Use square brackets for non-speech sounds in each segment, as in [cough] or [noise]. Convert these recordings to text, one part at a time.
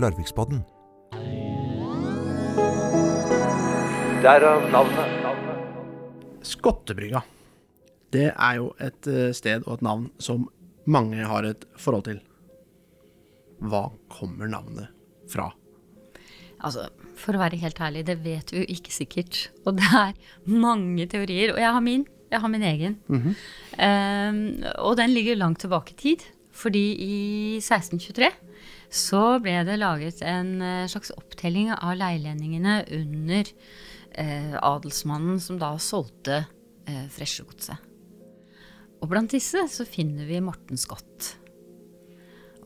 Larviksbodden. Derav navnet. Skottebrygga. Det er jo et eh, sted og et navn som mange har et forhold til. Hva kommer navnet fra? Altså, for å være helt ærlig, det vet vi jo ikke sikkert. Og det er mange teorier. Og jeg har min. Jeg har min egen. um, og den ligger langt tilbake i tid. Fordi i 1623 så ble det laget en eh, slags opptelling av leilendingene under eh, adelsmannen som da solgte eh, Fresjegodset. Og blant disse så finner vi Morten Scott.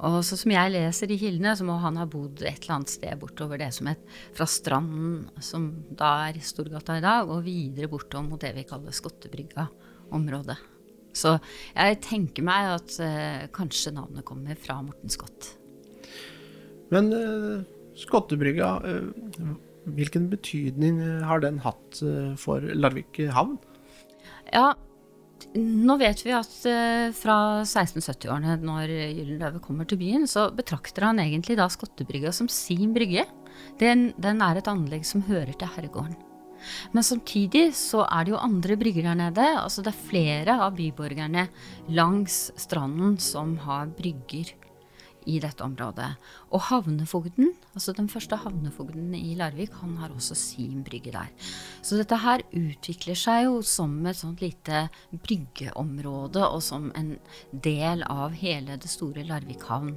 Og så som jeg leser i kildene, så må han ha bodd et eller annet sted bortover det som het fra Stranden, som da er Storgata i dag, og videre bortom mot det vi kaller Skottebrygga-området. Så jeg tenker meg at eh, kanskje navnet kommer fra Morten Skott. Men eh, Skottebrygga, eh, hvilken betydning eh, har den hatt eh, for Larvik havn? Ja, nå vet vi at eh, fra 1670-årene, når Gyldenløve kommer til byen, så betrakter han egentlig da Skottebrygga som sin brygge. Den, den er et anlegg som hører til herregården. Men samtidig så er det jo andre brygger der nede. Altså det er flere av byborgerne langs stranden som har brygger i dette området. Og havnefogden, altså den første havnefogden i Larvik, han har også sin brygge der. Så dette her utvikler seg jo som et sånt lite bryggeområde, og som en del av hele det store Larvik havn.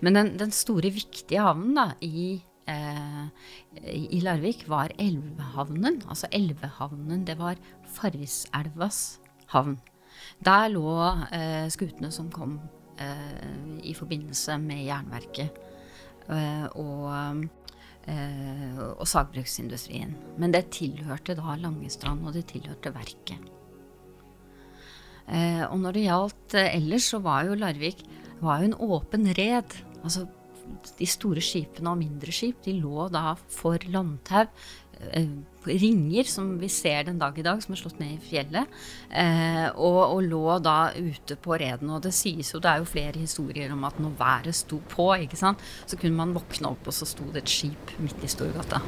Men den, den store, viktige havnen da, i i Larvik var Elvehavnen. Altså Elvehavnen, det var Farriselvas havn. Der lå eh, skutene som kom eh, i forbindelse med jernverket eh, og, eh, og sagbruksindustrien. Men det tilhørte da Langestrand, og det tilhørte verket. Eh, og når det gjaldt eh, ellers, så var jo Larvik var jo en åpen red. Altså de store skipene og mindre skip de lå da for landtau. Eh, ringer som vi ser den dag i dag, som er slått ned i fjellet. Eh, og, og, lå da ute på reden. Og det sies jo, det er jo flere historier om at når været sto på, ikke sant, så kunne man våkne opp, og så sto det et skip midt i Storgata.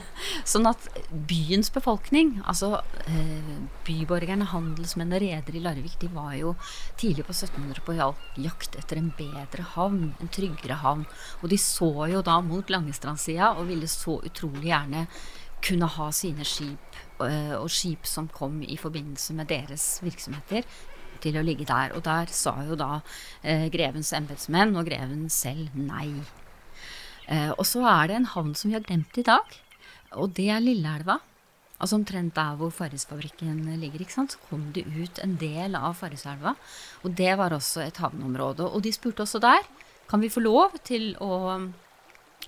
[laughs] Sånn at byens befolkning, altså eh, byborgerne, handelsmenn og redere i Larvik, de var jo tidlig på 1700 på jakt etter en bedre havn, en tryggere havn. Og de så jo da mot Langestrandsida og ville så utrolig gjerne kunne ha sine skip, eh, og skip som kom i forbindelse med deres virksomheter, til å ligge der. Og der sa jo da eh, grevens embetsmenn og greven selv nei. Eh, og så er det en havn som vi har glemt i dag. Og det er Lilleelva. Altså omtrent der hvor Farrisfabrikken ligger. ikke sant? Så kom det ut en del av Farriselva. Og det var også et havneområde. Og de spurte også der kan vi få lov til å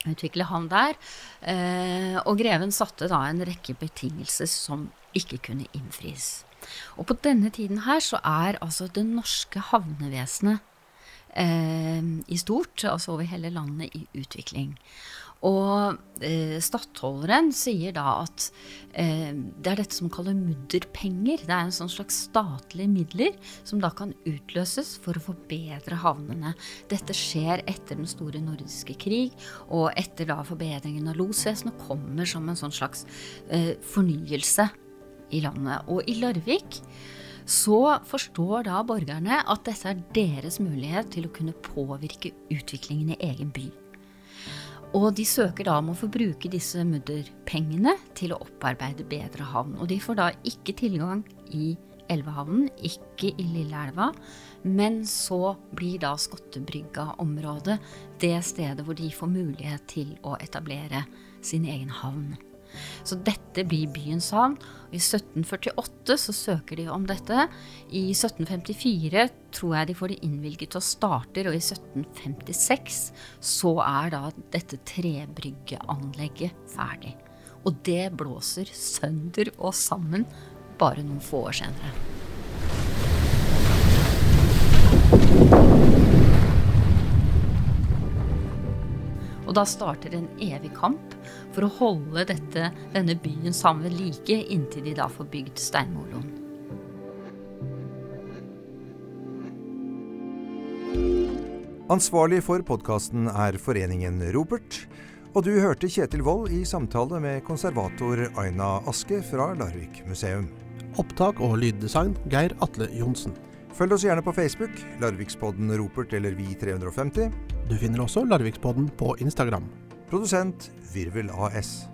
utvikle havn der. Eh, og greven satte da en rekke betingelser som ikke kunne innfris. Og på denne tiden her så er altså det norske havnevesenet eh, i stort, altså over hele landet, i utvikling. Og eh, stattholderen sier da at eh, det er dette som kaller mudderpenger. Det er en sånn slags statlige midler som da kan utløses for å forbedre havnene. Dette skjer etter den store nordiske krig, og etter da forbedringen av losvesenet kommer som en sånn slags eh, fornyelse i landet. Og i Larvik så forstår da borgerne at dette er deres mulighet til å kunne påvirke utviklingen i egen by. Og de søker da om å få bruke disse mudderpengene til å opparbeide bedre havn. Og de får da ikke tilgang i Elvehavnen, ikke i Lilleelva, men så blir da Skottebrygga-området det stedet hvor de får mulighet til å etablere sin egen havn. Så dette blir byens havn. I 1748 så søker de om dette. I 1754 tror jeg de får det innvilget og starter, og i 1756 så er da dette trebryggeanlegget ferdig. Og det blåser sønder og sammen bare noen få år senere. Og da starter en evig kamp for å holde dette, denne byen sammen like inntil de da får bygd steinmoloen. Ansvarlig for podkasten er Foreningen Ropert. Og du hørte Kjetil Wold i samtale med konservator Aina Aske fra Larvik museum. Opptak og lyddesign Geir Atle Johnsen. Følg oss gjerne på Facebook, Larvikspodden Ropert eller Vi350. Du finner også Larvikspodden på Instagram. Produsent Virvel AS.